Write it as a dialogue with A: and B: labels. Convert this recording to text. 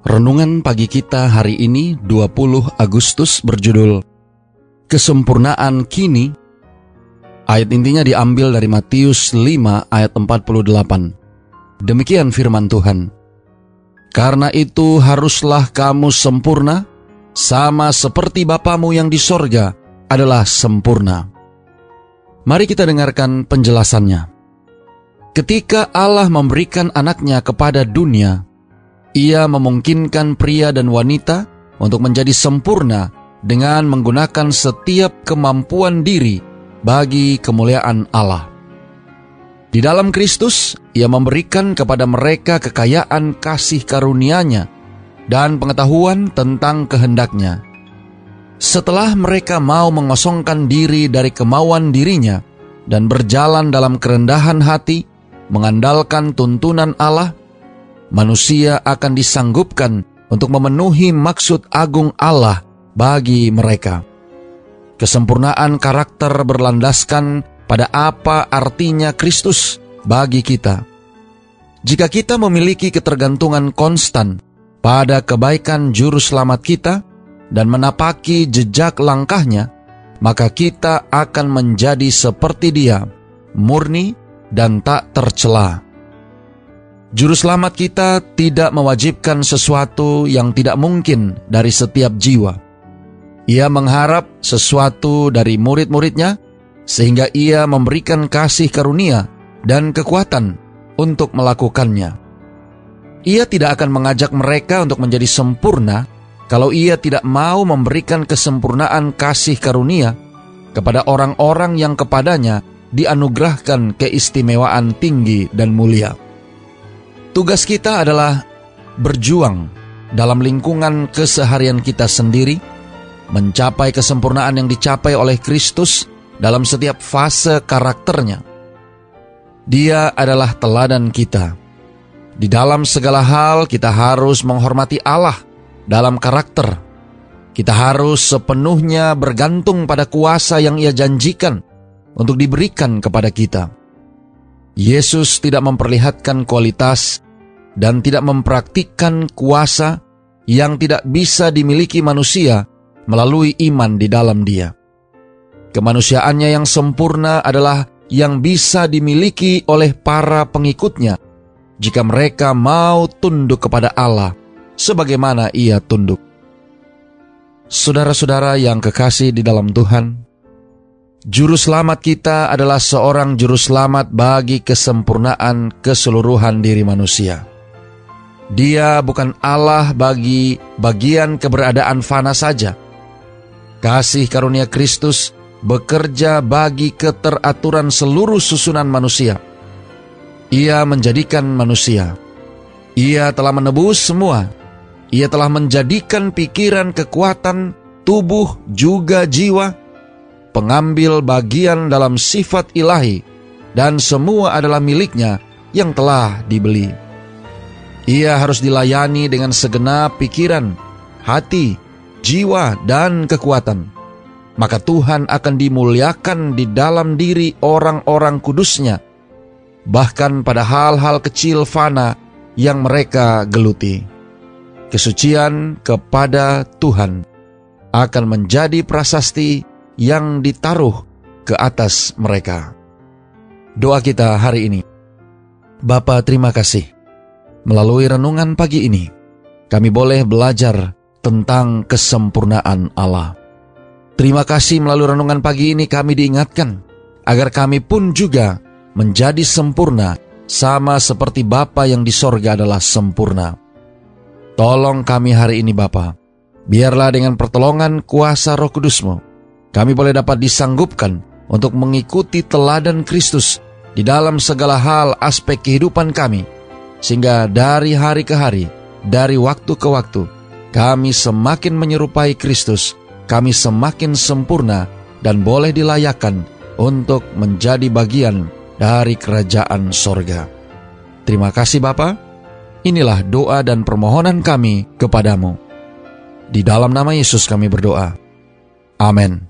A: Renungan pagi kita hari ini 20 Agustus berjudul Kesempurnaan Kini. Ayat intinya diambil dari Matius 5 ayat 48. Demikian firman Tuhan. Karena itu haruslah kamu sempurna, sama seperti Bapamu yang di sorga adalah sempurna. Mari kita dengarkan penjelasannya. Ketika Allah memberikan anaknya kepada dunia, ia memungkinkan pria dan wanita untuk menjadi sempurna dengan menggunakan setiap kemampuan diri bagi kemuliaan Allah. Di dalam Kristus, ia memberikan kepada mereka kekayaan kasih karunia-Nya dan pengetahuan tentang kehendaknya. Setelah mereka mau mengosongkan diri dari kemauan dirinya dan berjalan dalam kerendahan hati, mengandalkan tuntunan Allah, manusia akan disanggupkan untuk memenuhi maksud agung Allah bagi mereka. Kesempurnaan karakter berlandaskan pada apa artinya Kristus bagi kita. Jika kita memiliki ketergantungan konstan pada kebaikan juru selamat kita dan menapaki jejak langkahnya, maka kita akan menjadi seperti dia, murni dan tak tercela. Juru selamat kita tidak mewajibkan sesuatu yang tidak mungkin dari setiap jiwa. Ia mengharap sesuatu dari murid-muridnya, sehingga ia memberikan kasih karunia dan kekuatan untuk melakukannya. Ia tidak akan mengajak mereka untuk menjadi sempurna kalau ia tidak mau memberikan kesempurnaan kasih karunia kepada orang-orang yang kepadanya dianugerahkan keistimewaan tinggi dan mulia. Tugas kita adalah berjuang dalam lingkungan keseharian kita sendiri, mencapai kesempurnaan yang dicapai oleh Kristus dalam setiap fase karakternya. Dia adalah teladan kita. Di dalam segala hal, kita harus menghormati Allah dalam karakter. Kita harus sepenuhnya bergantung pada kuasa yang Ia janjikan untuk diberikan kepada kita. Yesus tidak memperlihatkan kualitas dan tidak mempraktikkan kuasa yang tidak bisa dimiliki manusia melalui iman di dalam Dia. Kemanusiaannya yang sempurna adalah yang bisa dimiliki oleh para pengikutnya jika mereka mau tunduk kepada Allah sebagaimana Ia tunduk. Saudara-saudara yang kekasih di dalam Tuhan, Juru selamat kita adalah seorang juru selamat bagi kesempurnaan keseluruhan diri manusia. Dia bukan Allah bagi bagian keberadaan fana saja. Kasih karunia Kristus bekerja bagi keteraturan seluruh susunan manusia. Ia menjadikan manusia. Ia telah menebus semua. Ia telah menjadikan pikiran, kekuatan, tubuh, juga jiwa, pengambil bagian dalam sifat ilahi, dan semua adalah miliknya yang telah dibeli. Ia harus dilayani dengan segenap pikiran, hati, jiwa, dan kekuatan. Maka Tuhan akan dimuliakan di dalam diri orang-orang kudusnya, bahkan pada hal-hal kecil fana yang mereka geluti. Kesucian kepada Tuhan akan menjadi prasasti yang ditaruh ke atas mereka. Doa kita hari ini. Bapa terima kasih. Melalui renungan pagi ini, kami boleh belajar tentang kesempurnaan Allah. Terima kasih melalui renungan pagi ini kami diingatkan agar kami pun juga menjadi sempurna sama seperti Bapa yang di sorga adalah sempurna. Tolong kami hari ini Bapa, biarlah dengan pertolongan kuasa roh kudusmu, kami boleh dapat disanggupkan untuk mengikuti teladan Kristus di dalam segala hal aspek kehidupan kami, sehingga dari hari ke hari, dari waktu ke waktu, kami semakin menyerupai Kristus, kami semakin sempurna dan boleh dilayakan untuk menjadi bagian dari kerajaan sorga. Terima kasih Bapa. Inilah doa dan permohonan kami kepadamu. Di dalam nama Yesus kami berdoa. Amin.